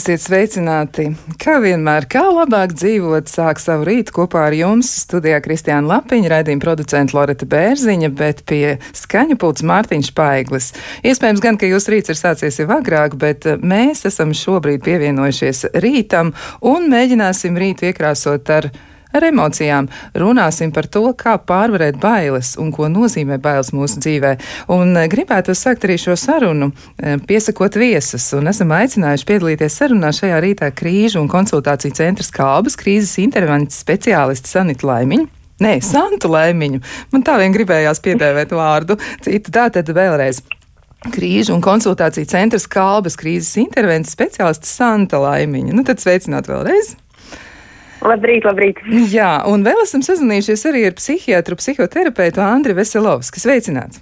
Esiet sveicināti! Kā vienmēr, kā labāk dzīvot, sāk savu rītu kopā ar jums studijā Kristiāna Lapiņa, raidījuma producenta Loreta Bērziņa, bet pie skaņa pults Mārtiņš Paiglis. Iespējams gan, ka jūs rīts ir sācies jau agrāk, bet eh, mēs esam šobrīd pievienojušies rītam un mēģināsim rītu iekrāsot ar ar emocijām. Runāsim par to, kā pārvarēt bailes un ko nozīmē bailes mūsu dzīvē. Un eh, gribētu sākt arī šo sarunu, eh, piesakot viesus, un esam aicinājuši piedalīties sarunā šajā rītā krīžu un konsultāciju centra skābas krīzes intervences speciālisti Sanita Laimiņa. Nē, Santu Laimiņu. Man tā vien gribējās piedēvēt vārdu. Citu tā tad vēlreiz. Krīžu un konsultāciju centra skābas krīzes intervences speciālists Santa Laimiņa. Nu tad sveicināt vēlreiz! Labrīt, labrīt. Jā, un vēl esam sazinājušies arī ar psihiatru, psihoterapeitu Andri Veselovski. Sveicināts!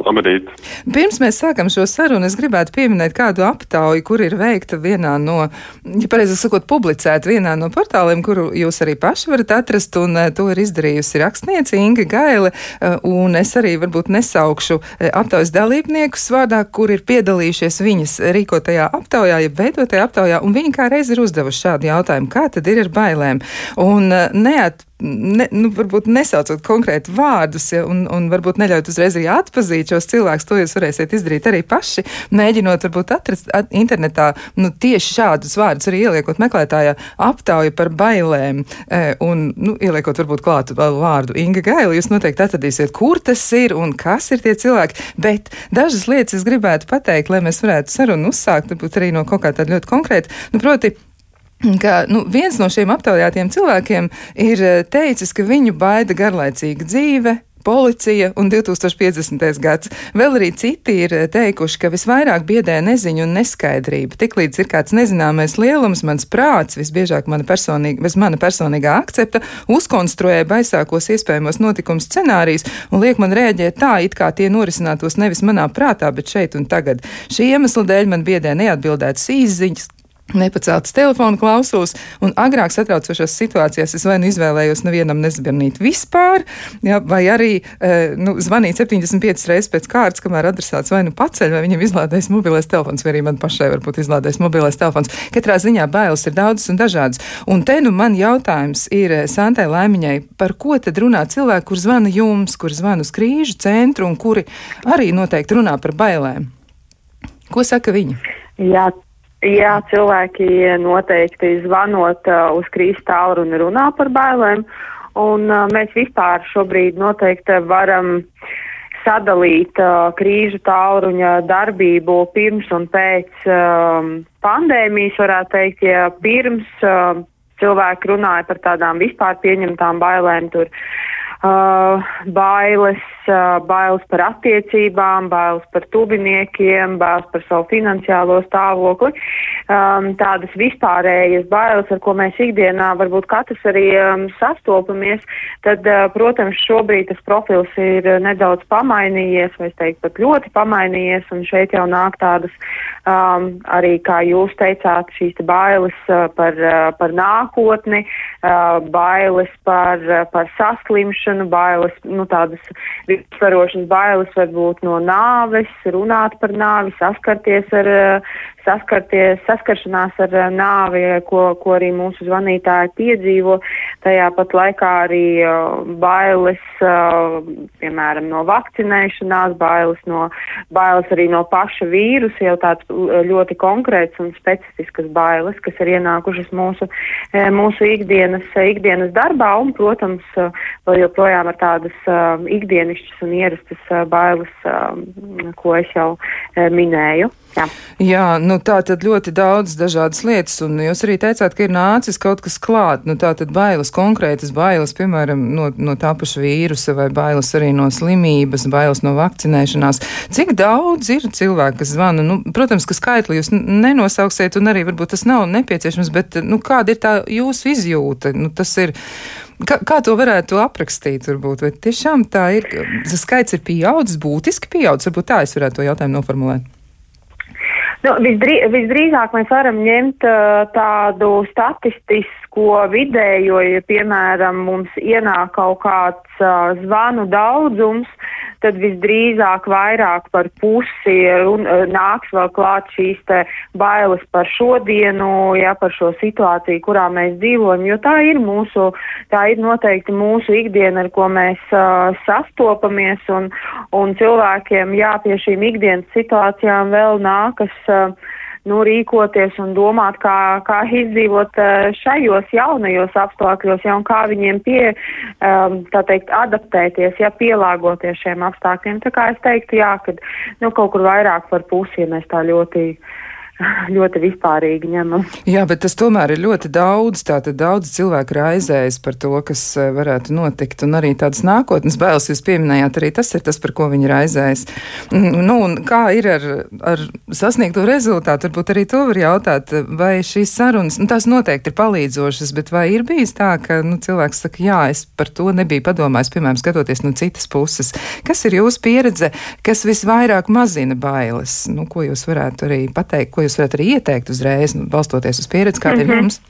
Labrīt. Pirms mēs sākam šo sarunu, es gribētu pieminēt kādu aptauju, kur ir veikta vienā no, ja pareizi sakot, publicēta vienā no portāliem, kuru jūs arī paši varat atrast, un uh, to ir izdarījusi rakstniece Inga Gaile, uh, un es arī varbūt nesaukšu uh, aptaujas dalībniekus vārdā, kur ir piedalījušies viņas rīkotajā aptaujā, ja veidotajā aptaujā, un viņi kā reiz ir uzdevuši šādu jautājumu, kā tad ir ar bailēm. Un neat ne, nu, varbūt nesaucot konkrēti vārdus, ja, un, un varbūt neļaut uzreiz arī atpazīt šos cilvēkus, to jūs varēsiet izdarīt arī paši, mēģinot varbūt atrast at, internetā nu, tieši šādus vārdus, arī ieliekot meklētājā aptauju par bailēm, e, un nu, ieliekot varbūt klātu vēl vārdu Inga Gaila, jūs noteikti atradīsiet, kur tas ir un kas ir tie cilvēki, bet dažas lietas es gribētu pateikt, lai mēs varētu sarunu uzsākt, varbūt arī no kaut kā tāda ļoti konkrēta, nu, proti, ka nu, viens no šiem aptaujātiem cilvēkiem ir eh, teicis, ka viņu baida garlaicīga dzīve, policija un 2050. gads. Vēl arī citi ir eh, teikuši, ka visvairāk biedē neziņa un neskaidrība. Tiklīdz ir kāds nezināmais lielums, mans prāts, visbiežāk mana personīga, bez mana personīgā akcepta, uzkonstruē baisākos iespējamos notikumu scenārijus un liek man rēģēt tā, it kā tie norisinātos nevis manā prātā, bet šeit un tagad. Šī iemesla dēļ man biedē neatbildētas īziņas, Nepaceltas telefona klausos, un agrāk satraucošās situācijās es vai nu izvēlējos nevienam nezvanīt vispār, ja, vai arī e, nu, zvanīt 75 reizes pēc kārtas, kamēr adresāts vai nu paceļ, vai viņam izlādēs mobilais telefons, vai arī man pašai varbūt izlādēs mobilais telefons. Katrā ziņā bailes ir daudzas un dažādas. Un te nu man jautājums ir e, Santai Laimiņai, par ko tad runā cilvēki, kur zvana jums, kur zvana uz krīžu centru un kuri arī noteikti runā par bailēm? Ko saka viņi? Jā, Jā, cilvēki noteikti zvanot uh, uz krīzes tālruni runā par bailēm, un uh, mēs vispār šobrīd noteikti varam sadalīt uh, krīžu tālruņa darbību pirms un pēc um, pandēmijas, varētu teikt, ja pirms uh, cilvēki runāja par tādām vispār pieņemtām bailēm, tur uh, bailes, uh, bailes par attiecībām, bailes par tuviniekiem, bailes par savu finansiālo stāvokli. Um, tādas vispārējas bailes, ar ko mēs ikdienā varbūt katrs arī um, sastopamies, tad, uh, protams, šobrīd tas profils ir nedaudz pamainījies, vai es teiktu, pat ļoti pamainījies, un šeit jau nāk tādas um, arī, kā jūs teicāt, šīs te bailes uh, par, uh, par nākotni, uh, bailes par, uh, par saslimšanu, ciešanu, bailes, nu tādas visvarošanas bailes varbūt no nāves, runāt par nāvi, saskarties ar saskarties, saskaršanās ar eh, nāvi, ko, ko arī mūsu zvanītāji piedzīvo. Tajā pat laikā arī uh, bailes, uh, piemēram, no vakcinēšanās, bailes, no, bailes arī no paša vīrusa, jau tāds ļoti konkrēts un specifiskas bailes, kas ir ienākušas mūsu, mūsu ikdienas, ikdienas darbā un, protams, vēl joprojām ar tādas ikdienišķas un ierastas bailes, ko es jau minēju. Jā. Jā, nu tā tad ļoti daudz dažādas lietas, un jūs arī teicāt, ka ir nācis kaut kas klāt, nu tā tad bailes, konkrētas bailes, piemēram, no, no tā paša vīrusa vai bailes arī no slimības, bailes no vakcinēšanās. Cik daudz ir cilvēku, kas zvana? Nu, protams, ka skaitli jūs nenosauksiet, un arī varbūt tas nav nepieciešams, bet, nu, kāda ir tā jūsu izjūta? Nu, tas ir. Kā, kā to varētu aprakstīt? Varbūt? Vai tiešām tā ir, skaits ir pieaudzis, būtiski pieaudzis, varbūt tā es varētu to jautājumu noformulēt. Nu, visdrī, visdrīzāk mēs varam ņemt uh, tādu statistisko vidējo, ja, piemēram, mums ienāk kaut kāds uh, zvanu daudzums, tad visdrīzāk vairāk par pusi un, nāks vēl klāt šīs te bailes par šodienu, ja par šo situāciju, kurā mēs dzīvojam, jo tā ir mūsu, tā ir noteikti mūsu ikdiena, ar ko mēs uh, sastopamies, un, un cilvēkiem, jā, pie šīm ikdienas situācijām vēl nākas. Uh, nu, rīkoties un domāt, kā, kā izdzīvot eh, šajos jaunajos apstākļos, ja un kā viņiem pie, um, tā teikt, adaptēties, ja pielāgoties šiem apstākļiem. Tā kā es teiktu, jā, ka, nu, kaut kur vairāk par pusi, ja mēs tā ļoti ļoti vispārīgi ņemam. Jā, bet tas tomēr ir ļoti daudz. Tātad daudz cilvēku raizējas par to, kas eh, varētu notikt, un arī tādas nākotnes bailes jūs pieminējāt. Arī tas ir tas, par ko viņi raizējas. Nu, un kā ir ar, ar sasniegto rezultātu? Varbūt arī to var jautāt, vai šīs sarunas, nu, tās noteikti ir palīdzošas, bet vai ir bijis tā, ka nu, cilvēks saka, jā, es par to nebiju padomājis, piemēram, skatoties no citas puses. Kas ir jūsu pieredze, kas visvairāk mazina bailes? Nu, ko jūs varētu arī pateikt? Jūs varat arī ieteikt uzreiz, nu, balstoties uz pieredzi, kāda mm -hmm. ir mhm. jums?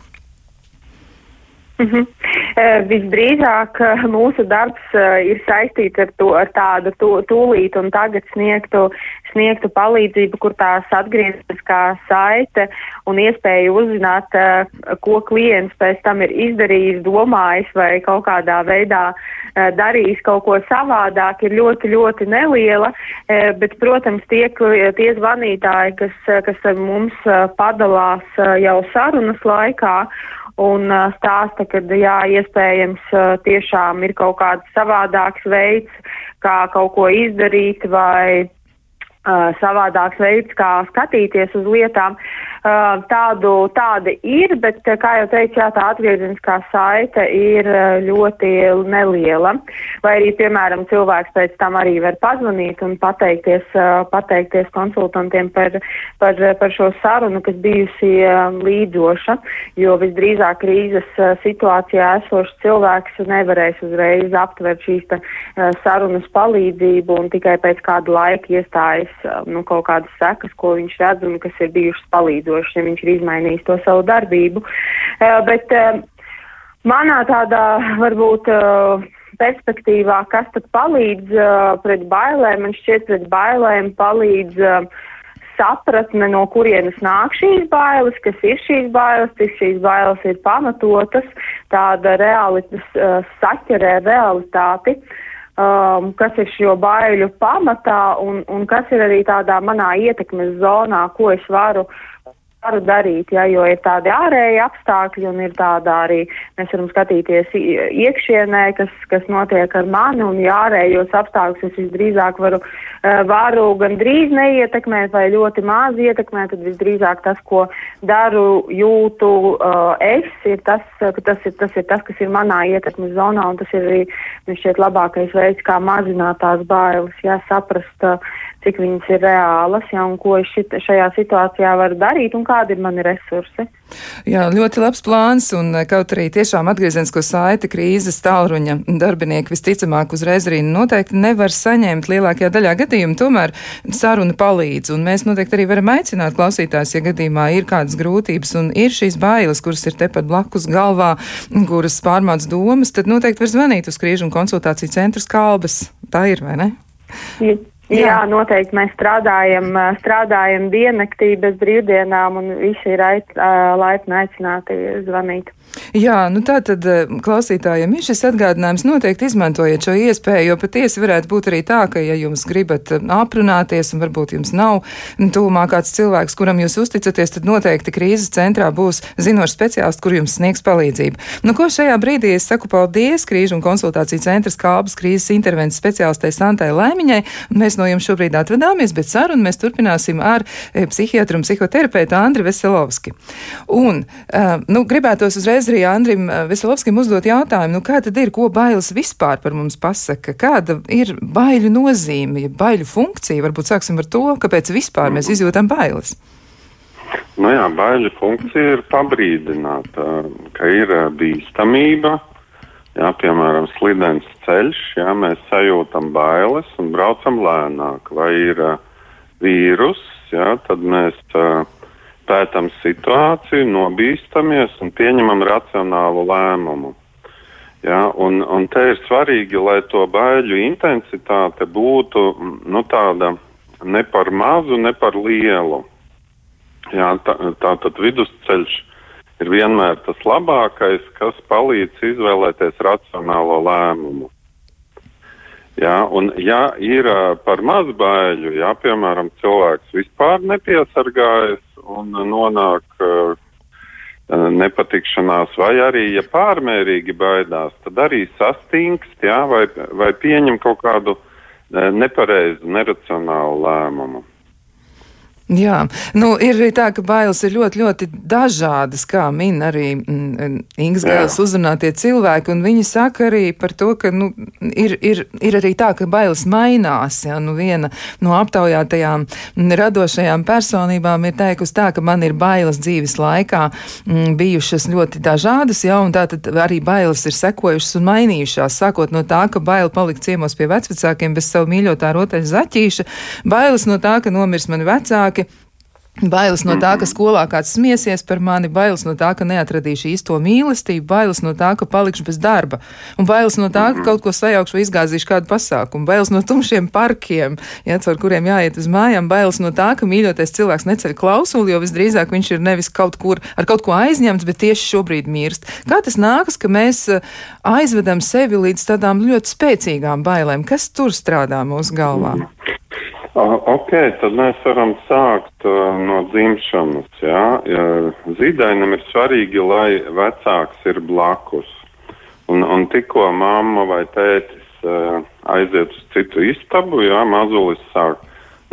Mm -hmm. uh, visdrīzāk uh, mūsu darbs uh, ir saistīts ar, to, ar tādu tū, tūlīt un tagad sniegtu, sniegtu palīdzību, kur tās atgriezniskā saite un iespēja uzzināt, uh, ko klients pēc tam ir izdarījis, domājis vai kaut kādā veidā uh, darījis kaut ko savādāk, ir ļoti, ļoti neliela. Uh, bet, protams, tie, tie zvanītāji, kas, kas ar mums padalās jau sarunas laikā, un stāsta, ka jā, iespējams tiešām ir kaut kāds savādāks veids, kā kaut ko izdarīt vai savādāks veids, kā skatīties uz lietām. Tādu, tādi ir, bet, kā jau teicu, jā, tā atgriezeniskā saite ir ļoti neliela. Vai arī, piemēram, cilvēks pēc tam arī var pazvanīt un pateikties, pateikties konsultantiem par, par, par šo sarunu, kas bijusi līdzoša, jo visdrīzāk krīzes situācijā esošs cilvēks nevarēs uzreiz aptvert šīs ta, sarunas palīdzību un tikai pēc kāda laika iestājas nu, kaut kādas sekas, ko viņš redz un kas ir bijušas palīdzības palīdzošs, ja viņš ir izmainījis to savu darbību. Uh, bet uh, manā tādā varbūt uh, perspektīvā, kas tad palīdz pret bailēm, man šķiet pret bailēm palīdz sapratne, no kurienes nāk šīs bailes, kas ir šīs bailes, cik šīs bailes ir pamatotas, tāda realitas uh, saķerē realitāti. Um, kas ir šo baiļu pamatā un, un kas ir arī tādā manā ietekmes zonā, ko es varu varu darīt, ja, jo ir tādi ārēji apstākļi un ir tāda arī, mēs varam skatīties iekšienē, kas, kas notiek ar mani un ja ārējos apstākļus es visdrīzāk varu, uh, varu gan drīz neietekmēt vai ļoti maz ietekmēt, tad visdrīzāk tas, ko daru, jūtu uh, es, ir tas, tas ir, tas ir tas, kas ir manā ietekmes zonā un tas ir arī, man šķiet, labākais veids, kā mazināt tās bailes, ja, saprast, uh, cik viņas ir reālas, ja, un ko es šit, šajā situācijā varu darīt, un kādi ir mani resursi. Jā, ļoti labs plāns, un eh, kaut arī tiešām atgriezenisko saiti krīzes tālruņa darbinieki visticamāk uzreiz arī noteikti nevar saņemt lielākajā daļā gadījumu, tomēr saruna palīdz, un mēs noteikti arī varam aicināt klausītājs, ja gadījumā ir kādas grūtības un ir šīs bailes, kuras ir tepat blakus galvā, kuras pārmāc domas, tad noteikti var zvanīt uz krīžu un konsultāciju centru skalbas. Tā ir, vai ne? Ja. Jā. Jā, noteikti mēs strādājam, strādājam diennaktī bez brīvdienām un visi ir ait, laipni aicināti zvanīt. Jā, nu tā tad klausītājiem ir šis atgādinājums. Noteikti izmantojiet šo iespēju, jo patiesi varētu būt arī tā, ka, ja jums gribat aprunāties un varbūt jums nav tūmā kāds cilvēks, kuram jūs uzticaties, tad noteikti krīzes centrā būs zinošs speciālists, kur jums sniegs palīdzību. Nu, ko šajā brīdī es saku paldies krīžu un konsultāciju centras kalbas krīzes intervences speciālistei Santai Lēmiņai. Mēs no jums šobrīd atvadāmies, bet sarunu mēs turpināsim ar eh, psihiatru un psihoterapeitu Andri Veselovski. Un, nu, gribētos uzreiz arī Andrim eh, Veselovskim uzdot jautājumu, nu, kā tad ir, ko bailes vispār par mums pasaka? Kāda ir baiļu nozīme, ja baiļu funkcija? Varbūt sāksim ar to, kāpēc vispār mēs izjūtam bailes. Nu jā, baiļu funkcija ir pabrīdināt, ka ir bīstamība, Jā, piemēram, slidens ceļš, jā, mēs sajūtam bailes un braucam lēnāk. Vai ir uh, vīrus, jā, tad mēs uh, pētām situāciju, nobīstamies un pieņemam racionālu lēmumu. Jā, un, un te ir svarīgi, lai to baiļu intensitāte būtu nu, tāda ne par mazu, ne par lielu. Jā, tā, tā tad vidusceļš ir vienmēr tas labākais, kas palīdz izvēlēties racionālo lēmumu. Jā, un ja ir par maz baiļu, ja piemēram cilvēks vispār nepiesargājas un nonāk uh, nepatikšanās, vai arī, ja pārmērīgi baidās, tad arī sastingst, jā, vai, vai pieņem kaut kādu nepareizu, neracionālu lēmumu. Jā, nu, ir arī tā, ka bailes ir ļoti, ļoti dažādas, kā min arī mm, Ingas Gailes uzrunātie cilvēki, un viņi saka arī par to, ka, nu, ir, ir, ir arī tā, ka bailes mainās, jā, nu, viena no aptaujātajām radošajām personībām ir teikusi tā, ka man ir bailes dzīves laikā m, mm, bijušas ļoti dažādas, jā, un tā tad arī bailes ir sekojušas un mainījušās, sākot no tā, ka baila palikt ciemos pie vecvecākiem bez savu mīļotā rotaļa zaķīša, bailes no tā, ka nomirs mani vecāki, Bailes no tā, ka skolā kāds smiesies par mani, bailes no tā, ka neatradīšu īsto mīlestību, bailes no tā, ka palikšu bez darba, un bailes no tā, ka kaut ko sajaukšu vai izgāzīšu kādu pasākumu, bailes no tumšiem parkiem, ja, caur kuriem jāiet uz mājām, bailes no tā, ka mīļotais cilvēks neceļ klausuli, jo visdrīzāk viņš ir nevis kaut kur ar kaut ko aizņemts, bet tieši šobrīd mirst. Kā tas nākas, ka mēs eh, aizvedam sevi līdz tādām ļoti spēcīgām bailēm? Kas tur strādā mūsu galvā? Mm. Ok, tad mēs varam sākt uh, no dzimšanas. Jā. Zīdainam ir svarīgi, lai vecāks ir blakus. Un, un tikko mamma vai tētis uh, aiziet uz citu istabu, jā, mazulis sāk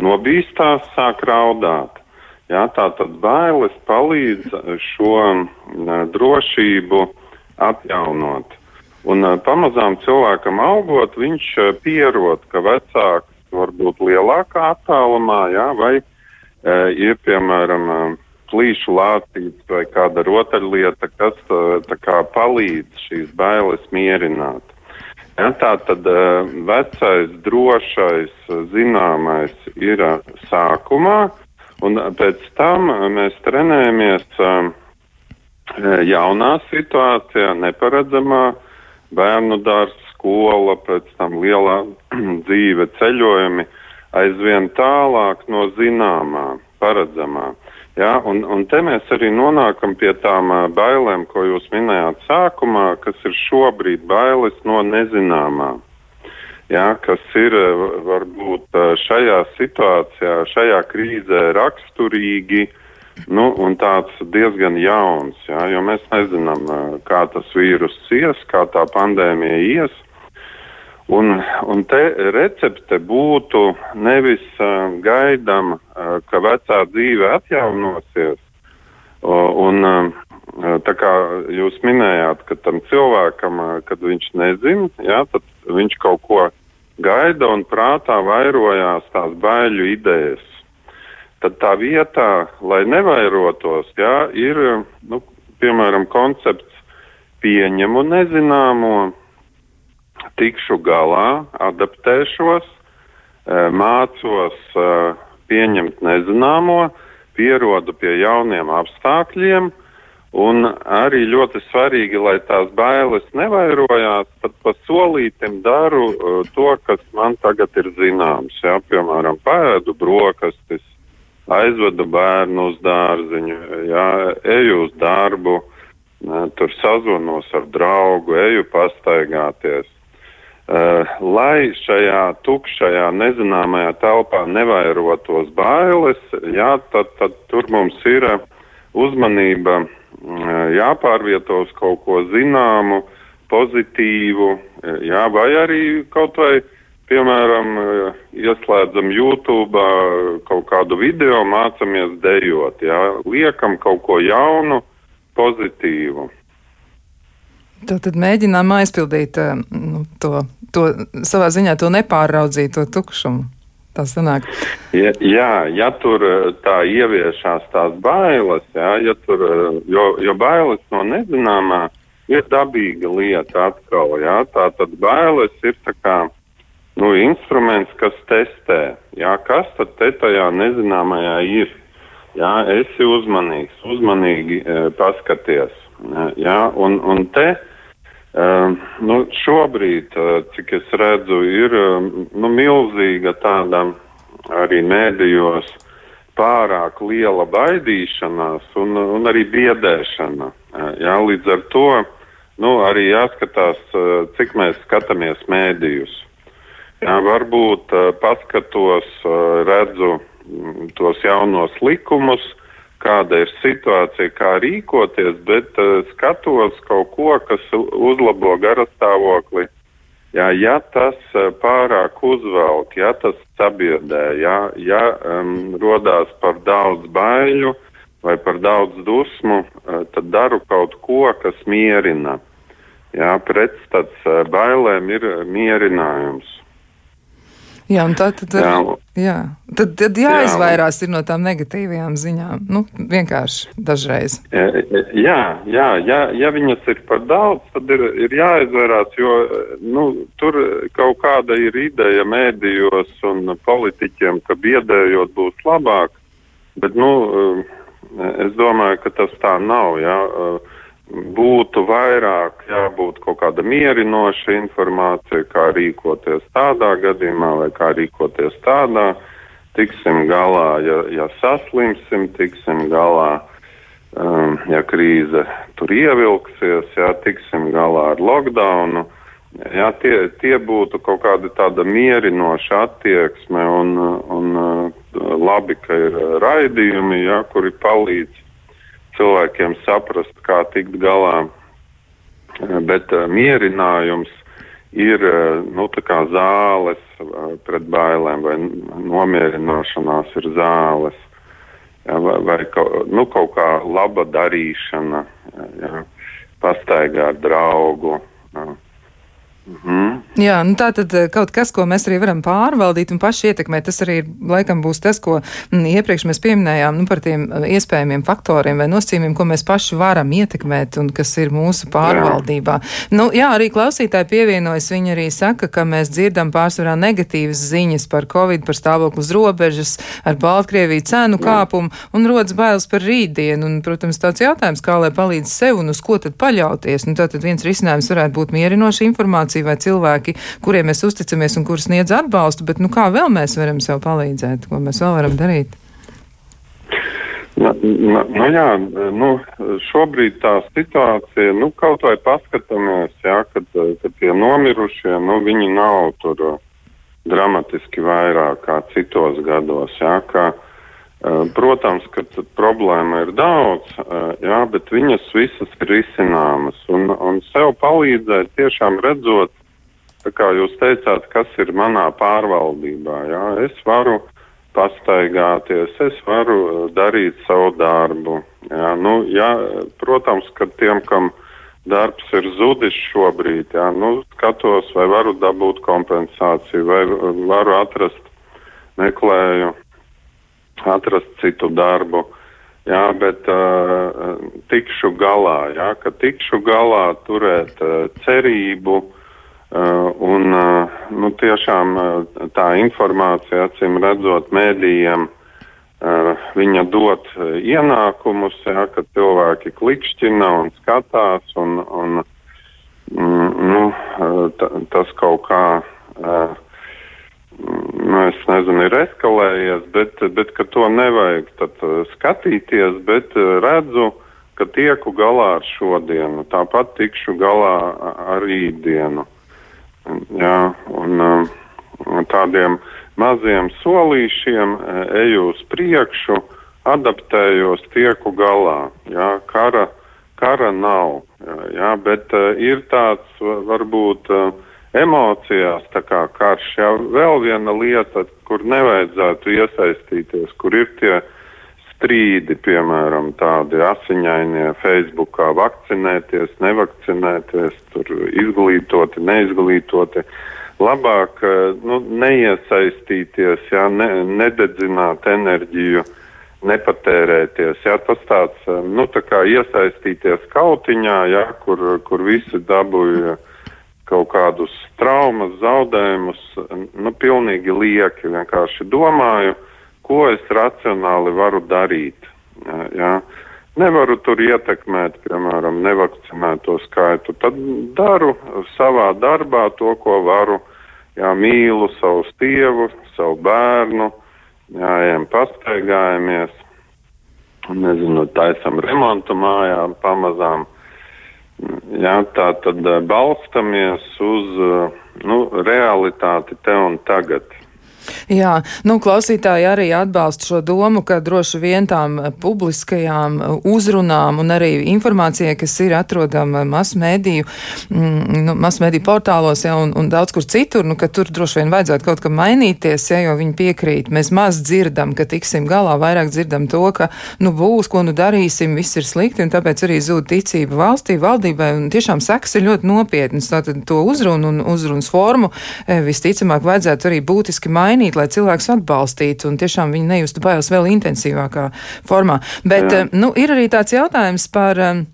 nobīstās, sāk raudāt. Jā, tā tad bailes palīdz šo uh, drošību atjaunot. Un uh, pamazām cilvēkam augot, viņš uh, pierod, ka vecāks varbūt lielākā attālumā, jā, vai e, ir, piemēram, e, plīšu lācīts vai kāda rotaļlieta, kas e, kā palīdz šīs bailes mierināt. Ja, tā tad uh, vecais, drošais, zināmais ir sākumā, un pēc tam mēs trenējamies jaunā situācijā, neparedzamā bērnu dārza skola, pēc tam lielā dzīve ceļojumi aizvien tālāk no zināmā, paredzamā. Ja, un, un te mēs arī nonākam pie tām bailēm, ko jūs minējāt sākumā, kas ir šobrīd bailes no nezināmā. Ja, kas ir varbūt šajā situācijā, šajā krīzē raksturīgi, Nu, un tāds diezgan jauns, jā, jo mēs nezinām, kā tas vīrus ies, kā tā pandēmija ies. Un, un te recepte būtu nevis uh, gaidām, uh, ka vecā dzīve atjaunosies. Uh, un, uh, tā kā jūs minējāt, ka tam cilvēkam, uh, kad viņš nezina, jā, tad viņš kaut ko gaida un prātā vairojās tās baiļu idejas tad tā vietā, lai nevairotos, jā, ir, nu, piemēram, koncepts pieņemu nezināmo, tikšu galā, adaptēšos, eh, mācos eh, pieņemt nezināmo, pierodu pie jauniem apstākļiem, un arī ļoti svarīgi, lai tās bailes nevairojās, tad pa solītim daru uh, to, kas man tagad ir zināms. Jā, piemēram, pēdu brokastis, aizvedu bērnu uz dārziņu, jā, eju uz darbu, tur sazvanos ar draugu, eju pastaigāties. Uh, lai šajā tukšajā, nezināmajā telpā nevairotos bailes, jā, tad, tad tur mums ir uzmanība uh, jāpārvieto uz kaut ko zināmu, pozitīvu, jā, vai arī kaut vai piemēram, eh, ieslēdzam YouTube kaut kādu video, mācāmies dejot, jā, liekam kaut ko jaunu, pozitīvu. Tad mēģinām aizpildīt eh, nu, to, to savā ziņā to nepārraudzīto tukšumu. Tā sanāk. Ja, jā, ja tur eh, tā ieviešās tās bailes, jā, ja tur, jo, jo bailes no nezināmā ir dabīga lieta atkal, jā, tā tad bailes ir tā kā nu, instruments, kas testē, jā, kas tad te tajā nezināmajā ir. Jā, esi uzmanīgs, uzmanīgi e, paskaties. Jā, un, un te Uh, nu, šobrīd, uh, cik es redzu, ir uh, nu, milzīga tāda arī mēdījos pārāk liela baidīšanās un, un arī biedēšana. Uh, jā, līdz ar to nu, arī jāskatās, uh, cik mēs skatāmies mēdījus. Jā, varbūt uh, paskatos, uh, redzu mm, tos jaunos likumus, kāda ir situācija, kā rīkoties, bet uh, skatos kaut ko, kas uzlabo garastāvokli. Jā, ja tas uh, pārāk uzvelk, ja tas sabiedē, ja, ja um, rodās par daudz baiļu vai par daudz dusmu, uh, tad daru kaut ko, kas mierina. Jā, pretstats uh, bailēm ir mierinājums. Jā, tā tad, jā. Jā. Tad, tad jāizvairās jā. no tām negatīvajām ziņām. Nu, vienkārši dažreiz. Jā, jā, jā, ja viņas ir par daudz, tad ir, ir jāizvairās, jo nu, tur kaut kāda ir ideja mēdījos un politiķiem, ka biedējot būs labāk. Bet, nu, es domāju, ka tas tā nav. Jā būtu vairāk jābūt kaut kāda mierinoša informācija, kā rīkoties tādā gadījumā vai kā rīkoties tādā. Tiksim galā, ja, ja saslimsim, tiksim galā, um, ja krīze tur ievilksies, ja tiksim galā ar lockdownu. Jā, tie, tie būtu kaut kāda tāda mierinoša attieksme un, un labi, ka ir raidījumi, jā, kuri palīdz cilvēkiem saprast, kā tikt galā. Eh, bet uh, mierinājums ir uh, nu, zāles uh, pret bailēm, vai nomierināšanās ir zāles, vai, vai nu, kaut kā laba darīšana, ja, pastaigā ar draugu. Ja. Mhm. Jā, nu tā tad eh, kaut kas, ko mēs arī varam pārvaldīt un paši ietekmēt, tas arī laikam būs tas, ko m, mm, iepriekš mēs pieminējām nu, par tiem eh, iespējamiem faktoriem vai nosacījumiem, ko mēs paši varam ietekmēt un kas ir mūsu pārvaldībā. Jā. Nu, jā, arī klausītāji pievienojas, viņi arī saka, ka mēs dzirdam pārsvarā negatīvas ziņas par Covid, par stāvokli uz robežas, ar Baltkrieviju cenu kāpumu un rodas bailes par rītdienu. Un, protams, tāds jautājums, kā lai palīdz sev un uz ko tad paļauties. Nu, tātad viens risinājums varētu būt mierinoša informācija organizācija vai cilvēki, kuriem mēs uzticamies un kurus sniedz atbalstu, bet nu, kā vēl mēs varam sev palīdzēt, ko mēs vēl varam darīt? Nu, nu, nu jā, nu, šobrīd tā situācija, nu, kaut vai paskatāmies, jā, kad, kad tie nomirušie, nu, viņi nav tur dramatiski vairāk kā citos gados, jā, kā, protams, ka problēma ir daudz, jā, bet viņas visas ir risināmas, un, un sev palīdzēt tiešām redzot, kā jūs teicāt, kas ir manā pārvaldībā, jā, es varu pastaigāties, es varu darīt savu darbu, jā, nu, jā, protams, ka tiem, kam darbs ir zudis šobrīd, jā, nu, skatos, vai varu dabūt kompensāciju, vai varu atrast, meklēju atrast citu darbu. Jā, bet uh, tikšu galā, jā, ka tikšu galā turēt uh, cerību uh, un uh, nu, tiešām uh, tā informācija, acīm redzot, mēdījiem, uh, viņa dot uh, ienākumus, jā, ka cilvēki klikšķina un skatās un, un mm, nu, uh, tas kaut kā. Uh, nu, es nezinu, ir eskalējies, bet, bet ka to nevajag tad uh, skatīties, bet uh, redzu, ka tieku galā ar šodienu, tāpat tikšu galā ar rītdienu. Jā, un uh, tādiem maziem solīšiem uh, eju uz priekšu, adaptējos, tieku galā. Jā, kara, kara nav, jā, bet ir tāds varbūt uh, emocijās, tā kā karš. Jā, vēl viena lieta, kur nevajadzētu iesaistīties, kur ir tie strīdi, piemēram, tādi asiņainie Facebookā vakcinēties, nevakcinēties, tur izglītoti, neizglītoti. Labāk nu, neiesaistīties, jā, ne, nededzināt enerģiju, nepatērēties. Jā, tas tāds, nu, tā kā iesaistīties kautiņā, jā, kur, kur visi dabūja kaut kādus traumas, zaudējumus, nu, pilnīgi lieki. Vienkārši domāju, ko es racionāli varu darīt. Jā. nevaru tur ietekmēt, piemēram, nevakcinēto skaitu, tad daru savā darbā to, ko varu. Jā, mīlu savu tievu, savu bērnu, jā, ejam pastaigājamies, nezinu, taisam remontu mājā pamazām. Jā, tā tad balstamies uz nu, realitāti te un tagad. Jā, nu, klausītāji arī atbalsta šo domu, ka droši vien tām publiskajām uzrunām un arī informācijai, kas ir atrodama masmediju, mm, nu, masmediju portālos ja, un, un daudz kur citur, nu, ka tur droši vien vajadzētu kaut kam mainīties, ja, jo viņi piekrīt. Mēs maz dzirdam, ka tiksim galā, vairāk dzirdam to, ka, nu, būs, ko nu darīsim, viss ir slikti, un tāpēc arī zūd ticība valstī, valdībai, un tiešām seks ir ļoti nopietnas. Tātad to uzrunu un uzrunas formu e, visticamāk vajadzētu arī būtiski mainīt lai cilvēks atbalstītu un tiešām viņi nejustu bailes vēl intensīvākā formā. Bet, Jā. Eh, nu, ir arī tāds jautājums par. Eh,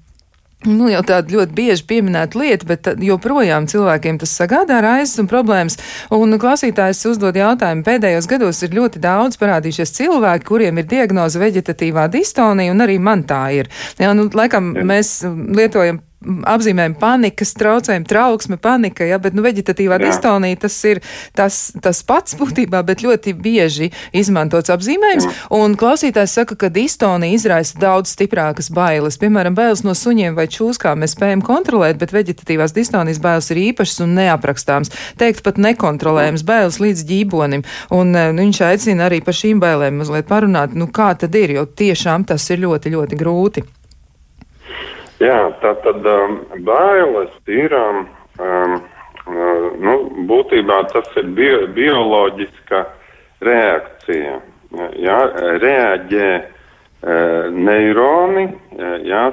nu, jau tāda ļoti bieži pieminēta lieta, bet joprojām cilvēkiem tas sagādā raizes un problēmas. Un klausītājs uzdod jautājumu, pēdējos gados ir ļoti daudz parādījušies cilvēki, kuriem ir diagnoze veģetatīvā distonija, un arī man tā ir. Jā, nu, laikam Jā. mēs lietojam apzīmējam panikas traucējumu, trauksme, panika, ja, bet nu, veģetatīvā Jā. distonija tas ir tas, tas pats būtībā, bet ļoti bieži izmantots apzīmējums. Mm. Un klausītājs saka, ka distonija izraisa daudz stiprākas bailes. Piemēram, bailes no suņiem vai čūskām mēs spējam kontrolēt, bet veģetatīvās distonijas bailes ir īpašas un neaprakstāmas. Teikt pat nekontrolējams bailes līdz ģībonim. Un nu, viņš aicina arī par šīm bailēm mazliet parunāt, nu kā tad ir, jo tiešām tas ir ļoti, ļoti grūti. Jā, tā tad um, bailes ir. Um, um, nu, būtībā tas ir bio, bioloģiska reakcija. Jā, reaģē e, neironi, e, jā,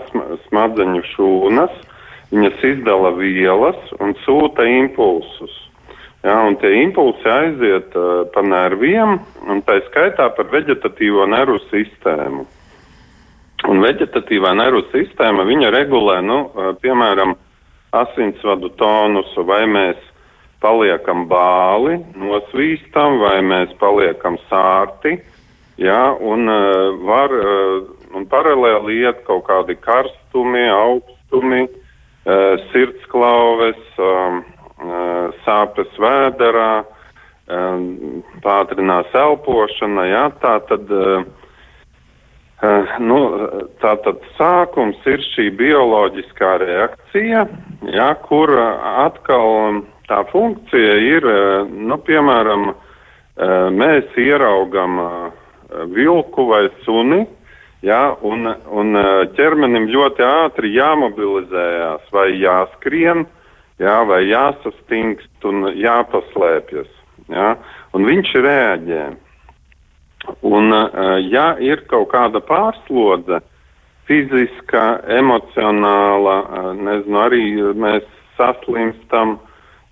smadzeņu šūnas, viņas izdala vielas un sūta impulsus. Jā, un tie impulsi aiziet uh, pa nerviem, un tā skaitā par veģetatīvo nervu sistēmu. Un veģetatīvā nervu sistēma viņa regulē, nu, piemēram, asinsvadu tonusu, vai mēs paliekam bāli, nosvīstam, vai mēs paliekam sārti, jā, un uh, var, uh, un paralēli iet kaut kādi karstumi, augstumi, uh, sirdsklauves, um, uh, sāpes vēderā, um, pātrinās elpošana, jā, tā tad Uh, nu, tātad sākums ir šī bioloģiskā reakcija, ja, kur atkal tā funkcija ir, nu, piemēram, mēs ieraugam vilku vai suni, ja, un, un ķermenim ļoti ātri jāmobilizējās vai jāskrien, ja, vai jāsastingst un jāpaslēpjas. Ja, un viņš reaģē. Un, eh, ja ir kaut kāda pārslodze, fiziska, emocionāla, eh, nezinu, arī mēs saslimstam,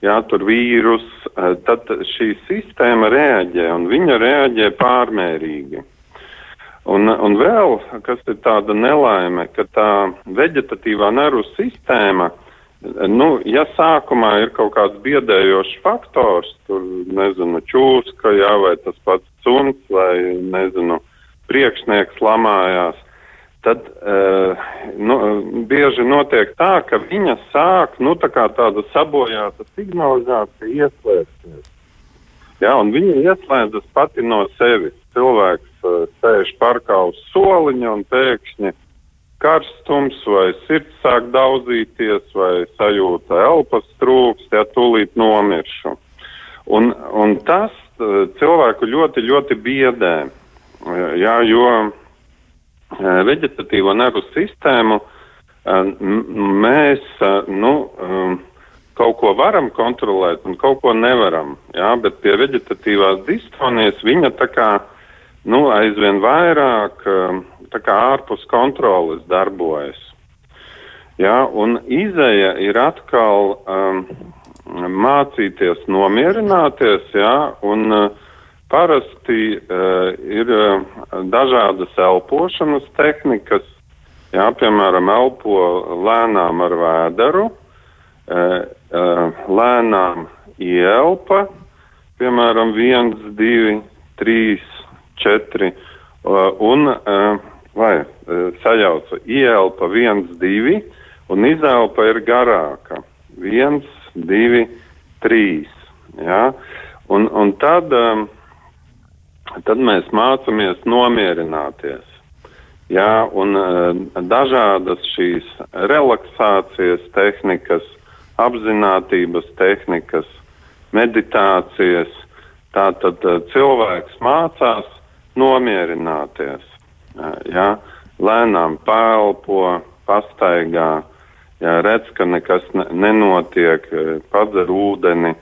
jā, tur vīrus, eh, tad šī sistēma reaģē, un viņa reaģē pārmērīgi. Un, un vēl, kas ir tāda nelaime, ka tā veģetatīvā nervu sistēma Nu, ja sākumā ir kaut kāds biedējošs faktors, tur, nezinu, čūska, jā, vai tas pats suns, vai, nezinu, priekšnieks lamājās, tad, uh, nu, bieži notiek tā, ka viņa sāk, nu, tā kā tāda sabojāta signalizācija ieslēgties. Jā, un viņa ieslēdzas pati no sevis. Cilvēks uh, sēž parkā uz soliņa un pēkšņi karstums, vai sirds sāk daudzīties, vai sajūta elpas trūkst, ja tūlīt nomiršu. Un, un tas uh, cilvēku ļoti, ļoti biedē, jā, jo uh, veģetatīvo nervu sistēmu mēs, nu, kaut ko varam kontrolēt un kaut ko nevaram, jā, bet pie veģetatīvās distonijas viņa tā kā, nu, aizvien vairāk kā ārpus kontroles darbojas. Ja, un izēja ir atkal um, mācīties nomierināties, ja, un uh, parasti uh, ir uh, dažādas elpošanas tehnikas, ja, piemēram, elpo lēnām ar vēderu, uh, uh, lēnām ielpa, piemēram, viens, divi, trīs, četri, uh, un uh, vai sajauca ieelpa 1, 2 un izelpa ir garāka. 1, 2, 3. Ja? Un, un tad, um, tad mēs mācāmies nomierināties. Jā, un uh, dažādas šīs relaksācijas tehnikas, apziņotības tehnikas, meditācijas. Tātad uh, cilvēks mācās nomierināties. Uh, jā, lēnām pēlpo, pastaigā, jā, redz, ka nekas ne, nenotiek, padzer ūdeni.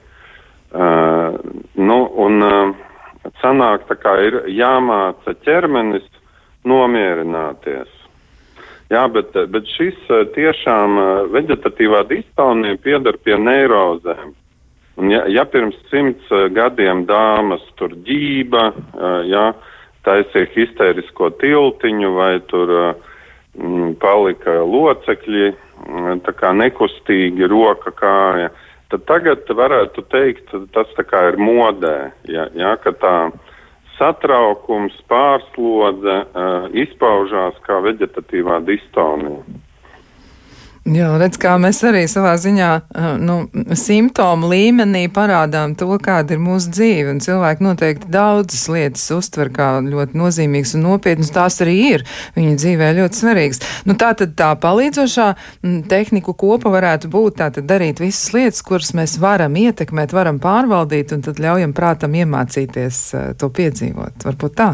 Uh, nu, un uh, sanāk, tā kā ir jāmāca ķermenis nomierināties. Jā, bet, bet šis tiešām vegetatīvā distonija piedar pie neirozēm. Un ja, ja pirms simts gadiem dāmas tur ģība, jā, taisīja histērisko tiltiņu vai tur m, palika locekļi, nekustīgi roka kāja, tad tagad varētu teikt, tas tā kā ir modē, jā, jā, ka tā satraukums, pārslodze uh, izpaužās kā vegetatīvā distonija. Jā, redz, kā mēs arī savā ziņā nu, simptomu līmenī parādām to, kāda ir mūsu dzīve. Un cilvēki noteikti daudzas lietas uztver kā ļoti nozīmīgas un nopietnas. Tās arī ir viņa dzīvē ļoti svarīgas. Nu, tā tad tā palīdzošā tehniku kopa varētu būt tā tad darīt visas lietas, kuras mēs varam ietekmēt, varam pārvaldīt un tad ļaujam prātam iemācīties to piedzīvot. Varbūt tā.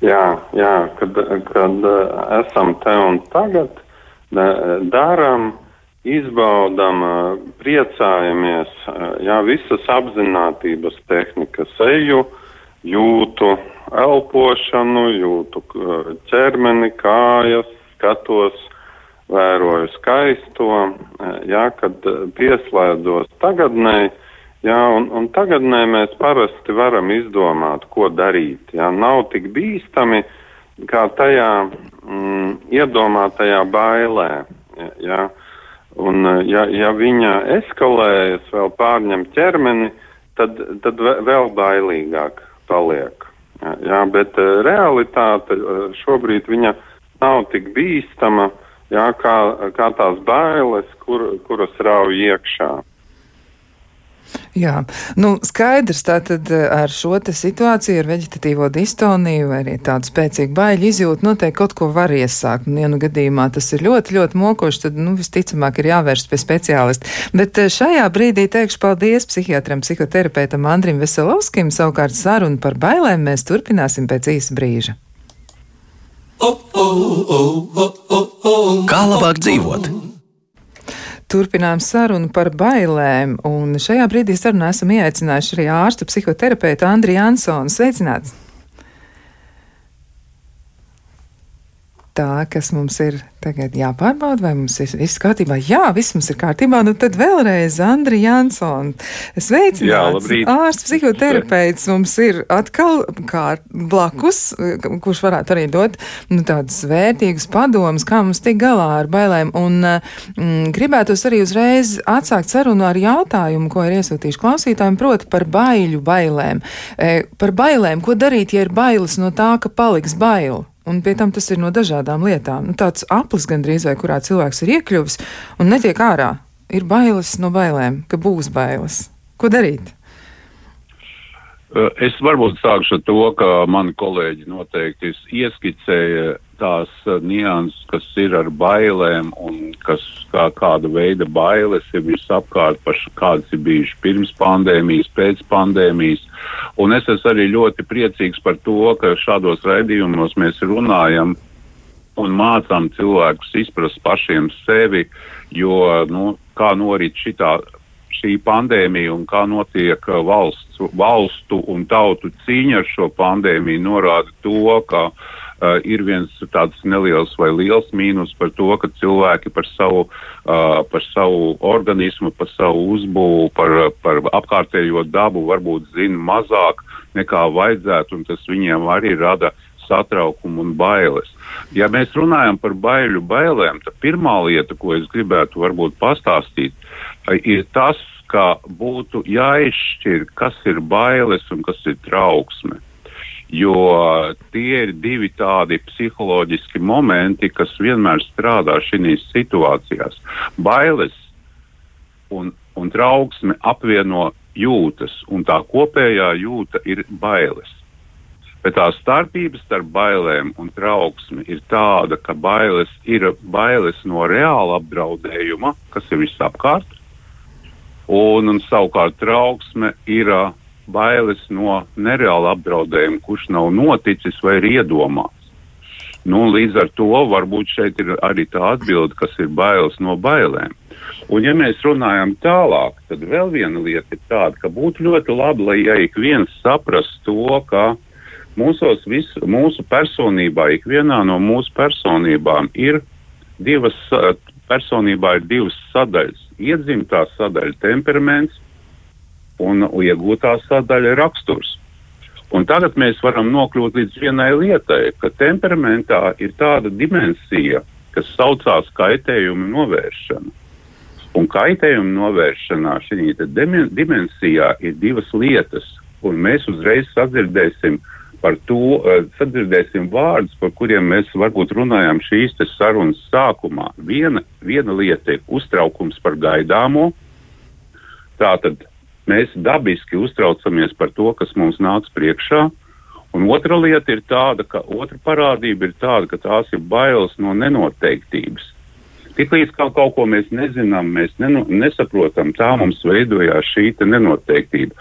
Jā, jā kad, kad esam te un tagad darām, izbaudām, priecājamies, jā, visas apziņotības tehnikas, eju, jūtu elpošanu, jūtu ķermeni, kājas, skatos, vēroju skaisto, jā, kad pieslēdzos tagadnē, jā, un, un tagadnē mēs parasti varam izdomāt, ko darīt, jā, nav tik bīstami, kā tajā mm, iedomātajā bailē. Ja, un, ja, ja viņa eskalējas, vēl pārņem ķermeni, tad, tad vēl bailīgāk paliek. Ja, bet uh, realitāte uh, šobrīd viņa nav tik bīstama, ja, kā, kā tās bailes, kur, kuras rauj iekšā. Jā, nu, skaidrs tātad eh, ar šo situāciju, ar veģetatīvo distoniju vai arī tādu spēcīgu baiļu izjūtu noteikti kaut ko var iesākt. Un, ja nu gadījumā tas ir ļoti, ļoti mokoši, tad, nu, visticamāk ir jāvērst pie speciālista. Bet eh, šajā brīdī teikšu paldies psihiatram, psihoterapeitam Andrim Veselovskim, savukārt sarunu par bailēm mēs turpināsim pēc īsa brīža. Kā labāk dzīvot? Turpinām sarunu par bailēm, un šajā brīdī sarunā esam ieaicinājuši arī ārstu psihoterapeitu Andriju Ansonu. Sveicināts! Tā, kas mums ir tagad jāpārbauda, vai mums ir viss kārtībā. Jā, viss mums ir kārtībā. Nu tad vēlreiz Andri Jansons. Sveicināts! Ārsts psihoterapeits mums ir atkal kā blakus, kurš varētu arī dot nu, tādus vērtīgus padomus, kā mums tik galā ar bailēm. Un mm, gribētos arī uzreiz atsākt sarunu ar jautājumu, ko ir iesūtījuši klausītājiem, proti par baiļu bailēm. E, par bailēm, ko darīt, ja ir bailes no tā, ka paliks baila? Un pie tam tas ir no dažādām lietām. Nu, tāds aplis gandrīz vai kurā cilvēks ir iekļuvis un netiek ārā. Ir bailes no bailēm, ka būs bailes. Ko darīt? Es varbūt sākšu ar to, ka mani kolēģi noteikti ieskicēja tās nianses, kas ir ar bailēm un kas kā, kāda veida bailes ir visapkārt, par kādas ir bijušas pirms pandēmijas, pēc pandēmijas. Un es esmu arī ļoti priecīgs par to, ka šādos raidījumos mēs runājam un mācām cilvēkus izprast pašiem sevi, jo, nu, kā norit šitā šī pandēmija un kā notiek valsts, valstu un tautu cīņa ar šo pandēmiju, norāda to, ka uh, ir viens tāds neliels vai liels mīnus par to, ka cilvēki par savu, uh, par savu organismu, par savu uzbūvu, par, par apkārtējo dabu varbūt zina mazāk nekā vajadzētu, un tas viņiem arī rada satraukumu un bailes. Ja mēs runājam par baiļu bailēm, tad pirmā lieta, ko es gribētu varbūt pastāstīt, ir tas, ka būtu jāizšķir, kas ir bailes un kas ir trauksme. jo tie ir divi tādi psiholoģiski momenti, kas vienmēr strādā šīs situācijās. Bailes un, un trauksme apvieno jūtas, un tā kopējā jūta ir bailes. Bet tā starpība starp bailēm un trauksmi ir tāda, ka bailes ir bailes no reāla apdraudējuma, kas ir visapkārt, un, un savukārt trauksme ir uh, bailes no nereāla apdraudējuma, kurš nav noticis vai ir iedomāts. Nu, līdz ar to varbūt šeit ir arī tā atbilde, kas ir bailes no bailēm. Un, ja mēs runājam tālāk, tad vēl viena lieta ir tāda, ka būtu ļoti labi, lai ja ik viens saprast to, ka Mūsos visu, mūsu personībā, ikvienā no mūsu personībām ir divas, personībā ir divas sadaļas. Iedzimtā sadaļa - temperaments un iegūtā sadaļa - raksturs. Un tagad mēs varam nokļūt līdz vienai lietai, ka temperamentā ir tāda dimensija, kas saucās kaitējuma novēršana. Un kaitējuma novēršanā šī dimensijā ir divas lietas, un mēs uzreiz sadzirdēsim par to uh, sadzirdēsim vārdus, par kuriem mēs varbūt runājām šīs sarunas sākumā. Viena, viena lieta ir uztraukums par gaidāmo. Tātad mēs dabiski uztraucamies par to, kas mums nāks priekšā. Un otra lieta ir tāda, ka otra parādība ir tāda, ka tās ir bailes no nenoteiktības. Tiklīdz kaut, kaut ko mēs nezinām, mēs neno, nesaprotam, tā mums veidojās šī nenoteiktība.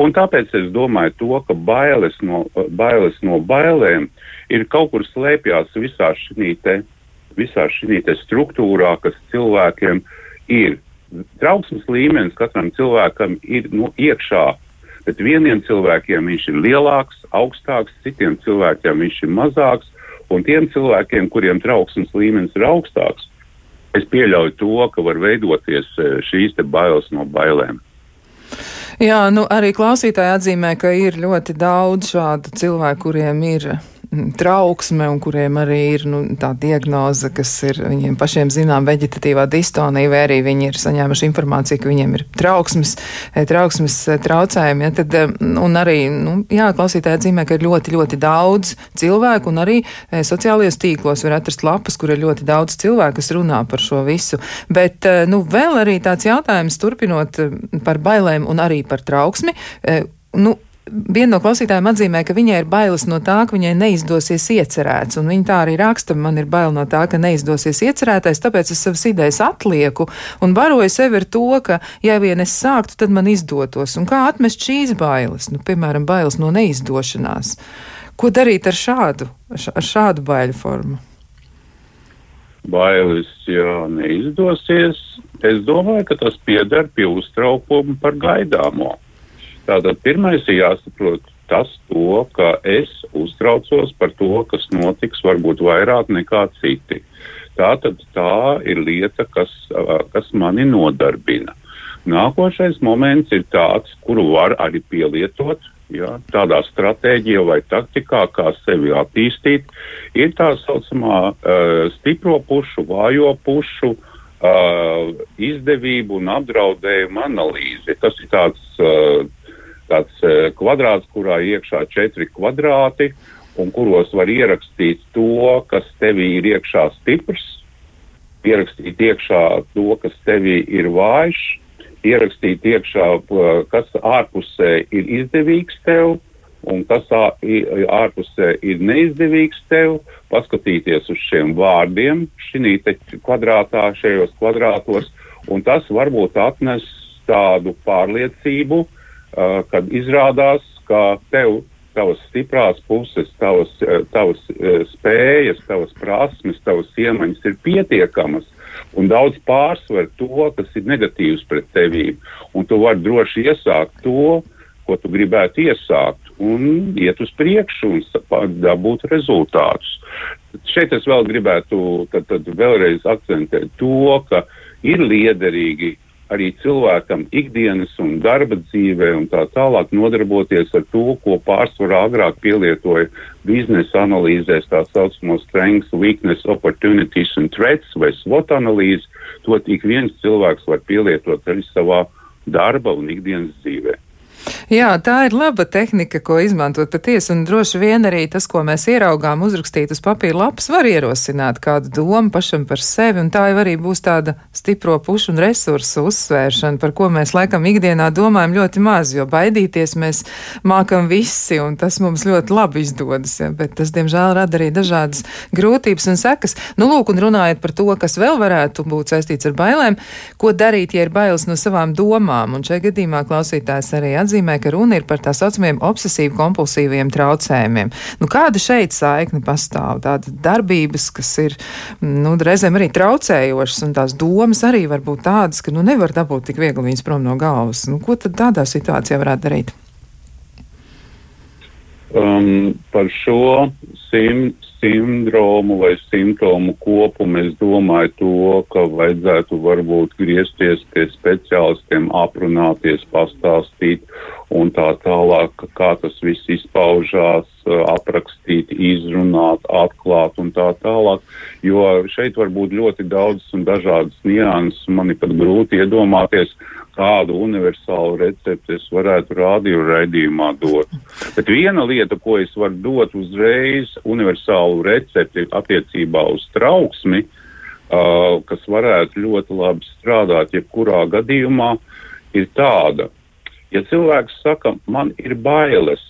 Un tāpēc es domāju to, ka bailes no, bailes no bailēm ir kaut kur slēpjās visā šī struktūrā, kas cilvēkiem ir. Trauksmes līmenis katram cilvēkam ir no iekšā bet vieniem cilvēkiem viņš ir lielāks, augstāks, citiem cilvēkiem viņš ir mazāks, un tiem cilvēkiem, kuriem trauksmes līmenis ir augstāks, es pieļauju to, ka var veidoties eh, šīs bailes no bailēm. Jā, nu arī klausītāji atzīmē, ka ir ļoti daudz šādu cilvēku, kuriem ir trauksme un kuriem arī ir nu, tā diagnoze, kas ir viņiem pašiem zinām veģetatīvā distonija, vai arī viņi ir saņēmuši informāciju, ka viņiem ir trauksmes, eh, trauksmes eh, traucējumi. Ja, tad, eh, un arī, nu, jā, klausītāji atzīmē, ka ir ļoti, ļoti daudz cilvēku, un arī sociālajos tīklos var atrast lapas, kur ir ļoti daudz cilvēku, kas runā par šo visu. Bet, nu, vēl arī tāds jautājums, turpinot par bailēm un arī par trauksmi. Nu, Viena no klausītājiem atzīmē, ka viņai ir bailes no tā, ka viņai neizdosies iecerēts, un viņa tā arī raksta, man ir bail no tā, ka neizdosies iecerētais, tāpēc es savas idejas atlieku un baroju sevi ar to, ka, ja vien es sāktu, tad man izdotos. Un kā atmest šīs bailes, nu, piemēram, bailes no neizdošanās? Ko darīt ar šādu, ar šādu baiļu formu? Bailes, ja neizdosies, es domāju, ka tas pieder pie uztraukuma par gaidāmo Tātad pirmais ir jāsaprot tas, to, ka es uztraucos par to, kas notiks varbūt vairāk nekā citi. Tātad tā ir lieta, kas, kas mani nodarbina. Nākošais moments ir tāds, kuru var arī pielietot. Ja, tādā stratēģijā vai taktikā, kā sevi attīstīt, ir tā saucamā uh, stipro pušu, vājo pušu uh, izdevību un apdraudējumu analīze. Tas ir tāds uh, tāds uh, kvadrāts, kurā iekšā četri kvadrāti, un kuros var ierakstīt to, kas tevī ir iekšā stiprs, ierakstīt iekšā to, kas tevī ir vājš, ierakstīt iekšā, kas ārpusē ir izdevīgs tev, un kas ārpusē ir neizdevīgs tev, paskatīties uz šiem vārdiem šī kvadrātā, šajos kvadrātos, un tas varbūt atnes tādu pārliecību, uh, kad izrādās, ka tev tavas stiprās puses, tavas, tavas uh, spējas, tavas prasmes, tavas iemaņas ir pietiekamas un daudz pārsver to, kas ir negatīvs pret tevi. Un tu vari droši iesākt to, ko tu gribētu iesākt, un iet uz priekšu un dabūt rezultātus. Šeit es vēl gribētu tad, tad vēlreiz akcentēt to, ka ir liederīgi arī cilvēkam ikdienas un darba dzīvē un tā tālāk nodarboties ar to, ko pārsvarā agrāk pielietoja biznesa analīzēs, tā saucamo strengths, weakness, opportunities and threats vai SWOT analīzi, to ik viens cilvēks var pielietot arī savā darba un ikdienas dzīvē. Jā, tā ir laba tehnika, ko izmantot patiesi, un droši vien arī tas, ko mēs ieraugām uzrakstīt uz papīra lapas, var ierosināt kādu domu pašam par sevi, un tā jau arī būs tāda stipro pušu un resursu uzsvēršana, par ko mēs laikam ikdienā domājam ļoti maz, jo baidīties mēs mākam visi, un tas mums ļoti labi izdodas, ja, bet tas, diemžēl, rada arī dažādas grūtības un sekas. Nu, lūk, un runājot par to, kas vēl varētu būt saistīts ar bailēm, ko darīt, ja ir bailes no savām domām, un šajā gadījumā klausītājs arī atzīmē, domāju, ka runa ir par tā saucamiem obsesīvu kompulsīviem traucējumiem. Nu, kāda šeit saikne pastāv? Tāda darbības, kas ir nu, reizēm arī traucējošas, un tās domas arī var būt tādas, ka nu, nevar dabūt tik viegli viņas prom no galvas. Nu, ko tad tādā situācijā varētu darīt? Um, par šo simt sindromu vai simptomu kopumu, es domāju to, ka vajadzētu varbūt griezties pie speciālistiem, aprunāties, pastāstīt un tā tālāk, kā tas viss izpaužās, aprakstīt, izrunāt, atklāt un tā tālāk. Jo šeit var būt ļoti daudz un dažādas nianses, man ir pat grūti iedomāties, kādu universālu recepti es varētu rādio raidījumā dot. Bet viena lieta, ko es varu dot uzreiz, universālu recepti attiecībā uz trauksmi, uh, kas varētu ļoti labi strādāt jebkurā gadījumā, ir tāda. Ja cilvēks saka, man ir bailes,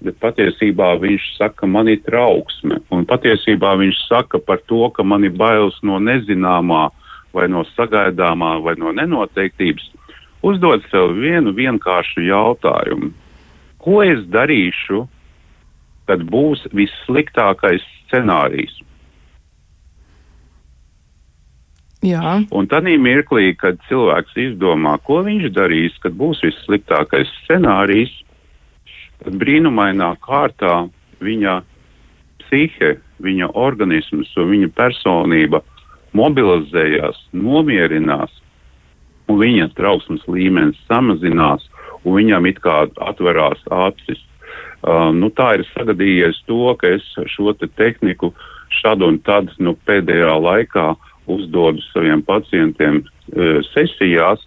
bet patiesībā viņš saka, man ir trauksme, un patiesībā viņš saka par to, ka man ir bailes no nezināmā, vai no sagaidāmā, vai no nenoteiktības, uzdod sev vienu vienkāršu jautājumu. Ko es darīšu, kad būs vissliktākais scenārijs? Jā. Un tad mirklī, kad cilvēks izdomā, ko viņš darīs, kad būs vissliktākais scenārijs, tad brīnumainā kārtā viņa psihe, viņa organisms un viņa personība mobilizējās, nomierinās un viņa trauksmes līmenis samazinās, un viņam it kā atverās acis. Uh, nu, tā ir sagadījies to, ka es šo te tehniku šad un tad nu, pēdējā laikā uzdodu saviem pacientiem uh, sesijās,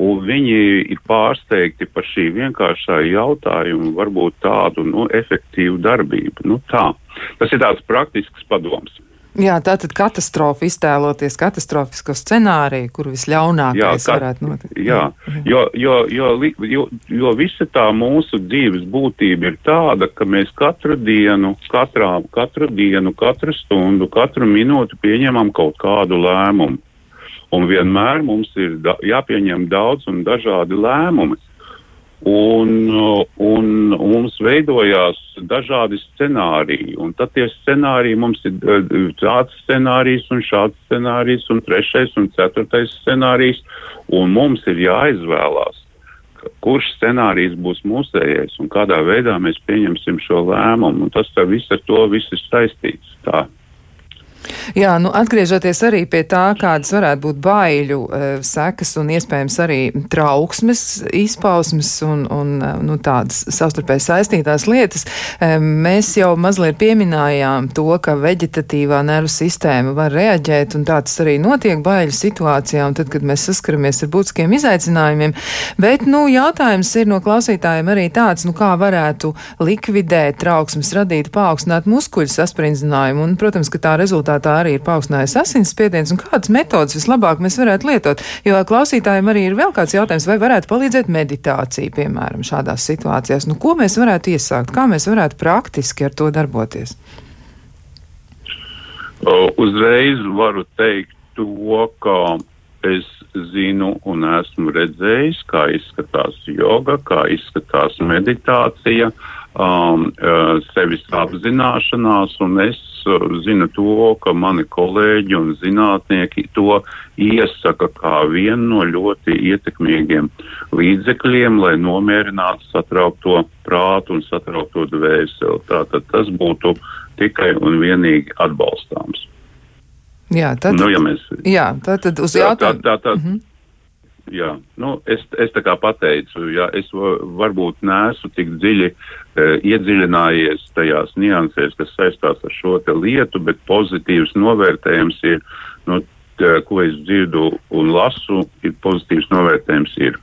un viņi ir pārsteigti par šī vienkāršā jautājuma, varbūt tādu nu, efektīvu darbību. Nu, tā. Tas ir tāds praktisks padoms. Jā, tā tad katastrofa iztēloties katastrofisko scenāriju, kur visļaunākais jā, ka, varētu notikt. Jā. Jo, jo, jo, jo, jo visa tā mūsu dzīves būtība ir tāda, ka mēs katru dienu, katrā, katru dienu, katru stundu, katru minūti pieņemam kaut kādu lēmumu. Un vienmēr mums ir da jāpieņem daudz un dažādi lēmumi. Un, un, un mums veidojās dažādi scenāriji, un tad tie scenāriji mums ir tāds scenārijs un šāds scenārijs un trešais un ceturtais scenārijs, un mums ir jāizvēlās, kurš scenārijs būs mūsējais un kādā veidā mēs pieņemsim šo lēmumu, un tas viss ar to viss ir saistīts. Tā. Jā, nu atgriežoties arī pie tā, kādas varētu būt baiļu e, sekas un iespējams arī trauksmes izpausmes un, un e, nu, tādas savstarpēji saistītās lietas, e, mēs jau mazliet pieminējām to, ka veģetatīvā nervu sistēma var reaģēt un tā tas arī notiek baiļu situācijā un tad, kad mēs saskaramies ar būtiskiem izaicinājumiem. Bet, nu, jautājums ir no klausītājiem arī tāds, nu, kā varētu likvidēt trauksmes radīt paaugstināt muskuļu sasprindzinājumu un, protams, ka tā rezultātā rezultātā arī ir paaugstinājies asinsspiediens un kādas metodas vislabāk mēs varētu lietot. Jo klausītājiem arī ir vēl kāds jautājums, vai varētu palīdzēt meditācija, piemēram, šādās situācijās. Nu, ko mēs varētu iesākt, kā mēs varētu praktiski ar to darboties? Uzreiz varu teikt to, ka es zinu un esmu redzējis, kā izskatās joga, kā izskatās meditācija, um, uh, sevis apzināšanās, un es zina to, ka mani kolēģi un zinātnieki to iesaka kā vienu no ļoti ietekmīgiem līdzekļiem, lai nomierinātu satraukto prātu un satraukto dvēseli. Tātad tas būtu tikai un vienīgi atbalstāms. Jā, tad, nu, ja mēs, jā, tā tad uz jautājumu. Tā, tā, tā, mm -hmm. Jā, nu, es, es tā kā pateicu, ja es varbūt neesmu tik dziļi e, iedziļinājies tajās niansēs, kas saistās ar šo lietu, bet pozitīvs novērtējums ir, nu, tā, ko es dzirdu un lasu, ir pozitīvs novērtējums ir.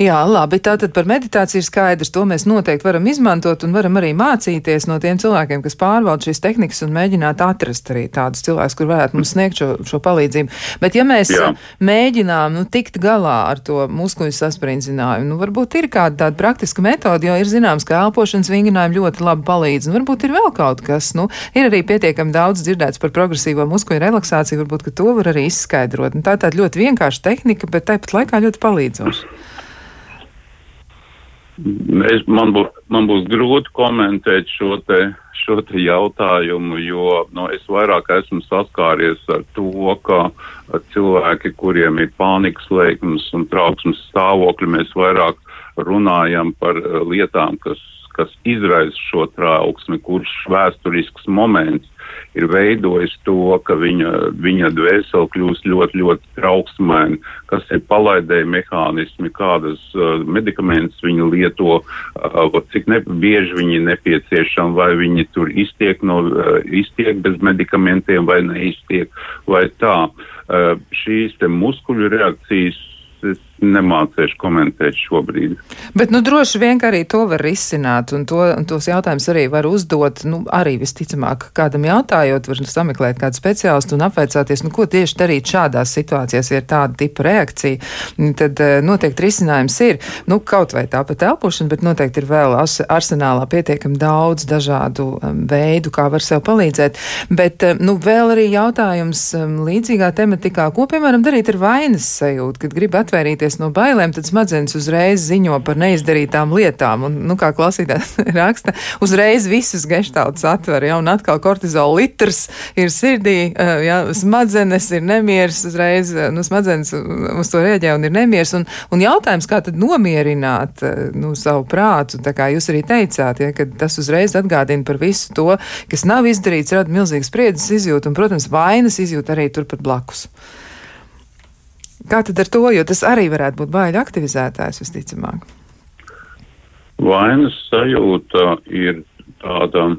Jā, labi. Tātad par meditāciju ir skaidrs. To mēs noteikti varam izmantot un varam arī mācīties no tiem cilvēkiem, kas pārvalda šīs tehnikas un mēģināt atrast arī tādus cilvēkus, kur varētu mums sniegt šo, šo palīdzību. Bet ja mēs Jā. mēģinām nu, tikt galā ar to muskuļu sasprindzinājumu, nu, varbūt ir kāda tāda praktiska metode, jo ir zināms, ka elpošanas vingrinājumi ļoti labi palīdz. Un varbūt ir vēl kaut kas, nu, ir arī pietiekami daudz dzirdēts par progresīvo muskuļu relaksāciju, varbūt, ka to var arī izskaidrot. Un tā ir tāda ļoti vienkārša tehnika, bet tāpat laikā ļoti palīdzoša. Es, man, būs, man būs grūti komentēt šo te, šo te jautājumu, jo nu, es vairāk esmu saskāries ar to, ka cilvēki, kuriem ir pānikas lēkmes un trauksmes stāvokļi, mēs vairāk runājam par lietām, kas, kas izraisa šo trauksmi, kurš vēsturisks moments ir veidojis to, ka viņa, viņa dvēsele kļūst ļoti, ļoti trauksmaina, kas ir palaidēja mehānismi, kādas uh, medikamentus viņa lieto, uh, cik ne, bieži viņi nepieciešami, vai viņi tur iztiek, no, uh, iztiek bez medikamentiem vai neiztiek, vai tā. Uh, šīs te muskuļu reakcijas nemācīšu komentēt šobrīd. Bet, nu, droši vien, arī to var risināt, un, to, un tos jautājumus arī var uzdot, nu, arī visticamāk, kādam jautājot, var sameklēt kādu speciālistu un apveicāties, nu, ko tieši darīt šādās situācijās, ja ir tāda tipa reakcija, tad eh, noteikti risinājums ir, nu, kaut vai tāpat elpošana, bet noteikti ir vēl arsenālā pietiekami daudz dažādu um, veidu, kā var sev palīdzēt. Bet, um, nu, vēl arī jautājums um, līdzīgā tematikā, ko, piemēram, darīt ar vainas sajūtu, kad grib atvairīties atvairīties no bailēm, tad smadzenes uzreiz ziņo par neizdarītām lietām. Un, nu, kā klausītājs raksta, uzreiz visas geštālus atver, ja, un atkal kortizola litrs ir sirdī, eh, ja, smadzenes ir nemieris, uzreiz, eh, nu, smadzenes uz to rēģē un ir nemieris. Un, un jautājums, kā tad nomierināt, eh, nu, savu prātu, tā kā jūs arī teicāt, ja, ka tas uzreiz atgādina par visu to, kas nav izdarīts, rada milzīgas spriedzes izjūtu un, protams, vainas izjūtu arī turpat blakus. Kā tad ar to, jo tas arī varētu būt baiļu aktivizētājs visticamāk? Vainas sajūta ir tāda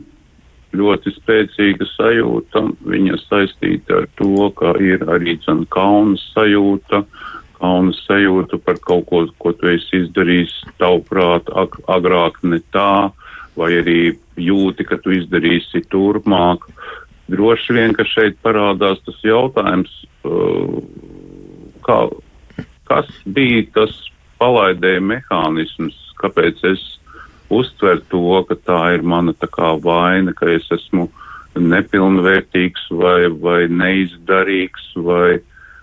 ļoti spēcīga sajūta. Viņa saistīta ar to, ka ir arī zin, kaunas sajūta, kaunas sajūta par kaut ko, ko tu esi izdarījis tavuprāt ag agrāk ne tā, vai arī jūti, ka tu izdarīsi turpmāk. Droši vien, ka šeit parādās tas jautājums, uh, kā, kas bija tas palaidēja mehānisms, kāpēc es uztveru to, ka tā ir mana tā kā vaina, ka es esmu nepilnvērtīgs vai, vai neizdarīgs vai,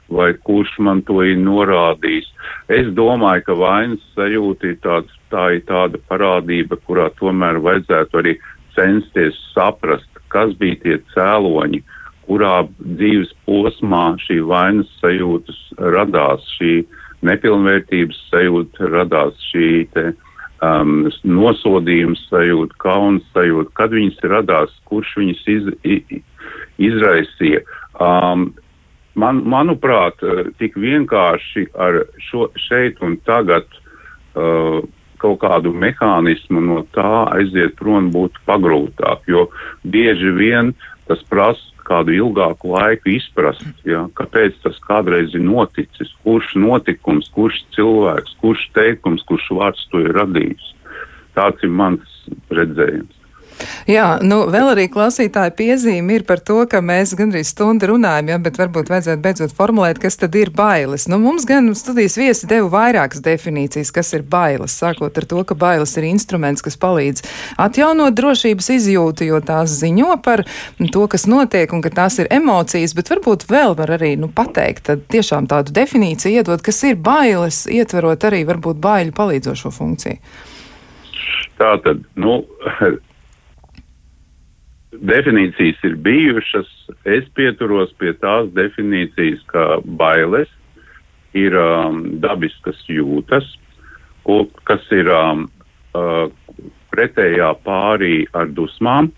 vai kurš man to ir norādījis. Es domāju, ka vainas sajūta ir tāds, tā ir tāda parādība, kurā tomēr vajadzētu arī censties saprast, kas bija tie cēloņi, uh, kurā dzīves posmā šī vainas sajūtas radās, šī nepilnvērtības sajūta radās, šī te, um, nosodījums sajūta, kaunas sajūta, kad viņas radās, kurš viņas iz, izraisīja. Um, man, manuprāt, tik vienkārši ar šo šeit un tagad uh, kaut kādu mehānismu no tā aiziet prom būtu pagrūtāk, jo bieži vien tas prasa kādu ilgāku laiku izprast, ja, kāpēc tas kādreiz ir noticis, kurš notikums, kurš cilvēks, kurš teikums, kurš vārds to ir radījis. Tāds ir mans redzējums. Jā, nu vēl arī klausītāja piezīme ir par to, ka mēs gandrīz stundu runājam, ja, bet varbūt vajadzētu beidzot formulēt, kas tad ir bailes. Nu, mums gan studijas viesi deva vairākas definīcijas, kas ir bailes, sākot ar to, ka bailes ir instruments, kas palīdz atjaunot drošības izjūtu, jo tās ziņo par to, kas notiek un ka tās ir emocijas, bet varbūt vēl var arī nu, pateikt, tad tiešām tādu definīciju iedot, kas ir bailes, ietverot arī varbūt baiļu palīdzošo funkciju. Tā tad, nu, definīcijas ir bijušas. Es pieturos pie tās definīcijas, ka bailes ir um, dabiskas jūtas, kas ir um, uh, pretējā pārī ar dusmām,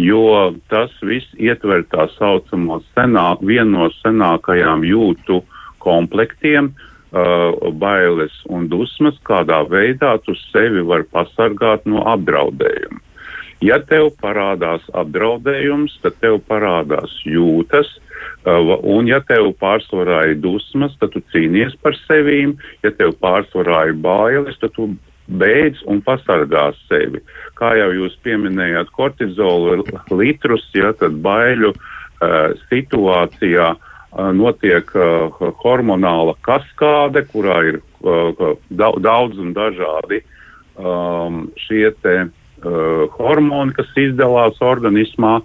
jo tas viss ietver tā saucamo senā, vienu no senākajām jūtu komplektiem, uh, bailes un dusmas, kādā veidā tu sevi var pasargāt no apdraudējuma. Ja tev parādās apdraudējums, tad tev parādās jūtas, Uh, un, ja tev pārsvarā ir dusmas, tad tu cīnies par sevīm, ja tev pārsvarā ir bailes, tad tu beidz un pasargās sevi. Kā jau jūs pieminējāt, kortizolu litrus, ja tad baiļu uh, situācijā uh, notiek uh, hormonāla kaskāde, kurā ir uh, daudz un dažādi um, šie te uh, hormoni, kas izdalās organismā,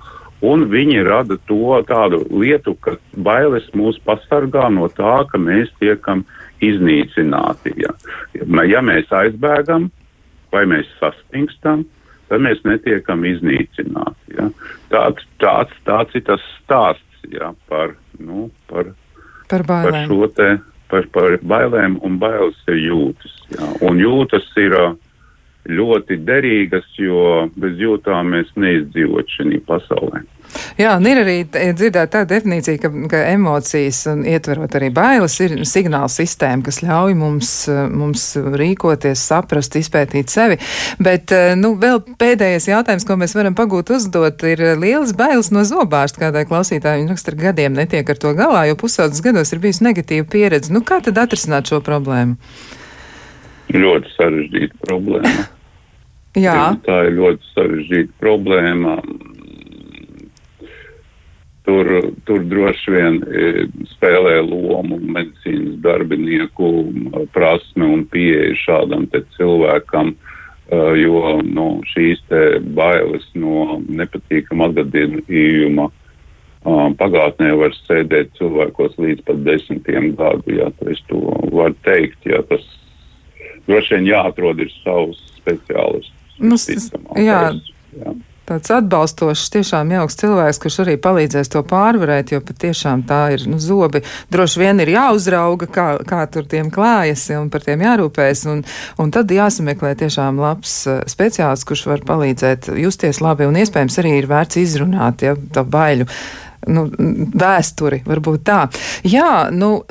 un viņi rada to tādu lietu, ka bailes mūs pasargā no tā, ka mēs tiekam iznīcināti. Ja, ja mēs aizbēgam vai mēs sastingstam, tad mēs netiekam iznīcināti. Ja. Tāds, tāds, tāds ir tas stāsts ja, par, nu, par, par, par šo te. Par, par bailēm un bailes ir jūtas. Ja. Un jūtas ir uh, ļoti derīgas, jo bez jūtām mēs neizdzīvot šajā pasaulē. Jā, un ir arī dzirdēta tā definīcija, ka, ka emocijas un ietverot arī bailes ir signāla sistēma, kas ļauj mums, mums rīkoties, saprast, izpētīt sevi. Bet, nu, vēl pēdējais jautājums, ko mēs varam pagūt uzdot, ir lielas bailes no zobārsta. Kādai klausītājai viņa raksta ar gadiem netiek ar to galā, jo pusaudzes gados ir bijusi negatīva pieredze. Nu, kā tad atrisināt šo problēmu? Ļoti sarežģīta problēma. Jā. Tā ir ļoti sarežģīta problēma. Tur, tur droši vien e, spēlē lomu medicīnas darbinieku prasme un pieeja šādam cilvēkam, e, jo nu, šīs bailes no nepatīkama atgadījuma pagātnē var sēdēt cilvēkos līdz pat desmitiem gadu, ja es to varu teikt, ja tas droši vien jāatrod ir savs speciālists. Nu, jā, jā. Tāds atbalstošs, tiešām jauks cilvēks, kurš arī palīdzēs to pārvarēt, jo patiešām tā ir nu, zobi. Droši vien ir jāuzrauga, kā, kā tur tiem klājas un par tiem jārūpēs. Un, un tad jāsameklē tiešām labs speciālists, kurš var palīdzēt justies labi un iespējams arī ir vērts izrunāt ja, to baiļu nu, vēsturi, varbūt tā. Jā, nu,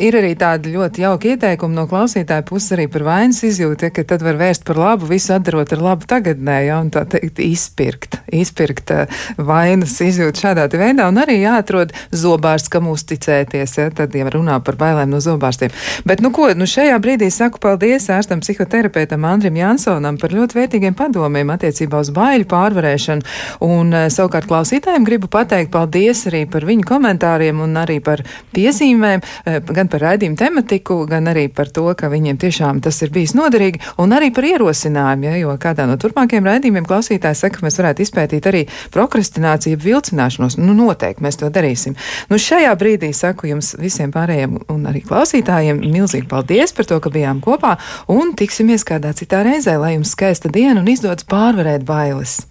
ir arī tādi ļoti jauki ieteikumi no klausītāja puses arī par vainas izjūtu, ja, ka tad var vērst par labu, visu atdarot ar labu tagadnē, ja, un tā teikt, izpirkt, izpirkt uh, vainas izjūtu šādā veidā, un arī jāatrod zobārsts, kam uzticēties, ja, tad jau runā par bailēm no zobārstiem. Bet, nu, ko, nu, šajā brīdī saku paldies ārstam psihoterapeitam Andrim Jansonam par ļoti vērtīgiem padomiem attiecībā uz baiļu pārvarēšanu, un uh, savukārt klausītājiem gribu pateikt paldies paldies arī par viņu komentāriem un arī par piezīmēm, eh, gan par raidījumu tematiku, gan arī par to, ka viņiem tiešām tas ir bijis noderīgi, un arī par ierosinājumu, ja, jo kādā no turpmākajiem raidījumiem klausītājs saka, ka mēs varētu izpētīt arī prokrastināciju, vilcināšanos. Nu, noteikti mēs to darīsim. Nu, šajā brīdī saku jums visiem pārējiem un arī klausītājiem milzīgi paldies par to, ka bijām kopā, un tiksimies kādā citā reizē, lai jums skaista diena un izdodas pārvarēt bailes.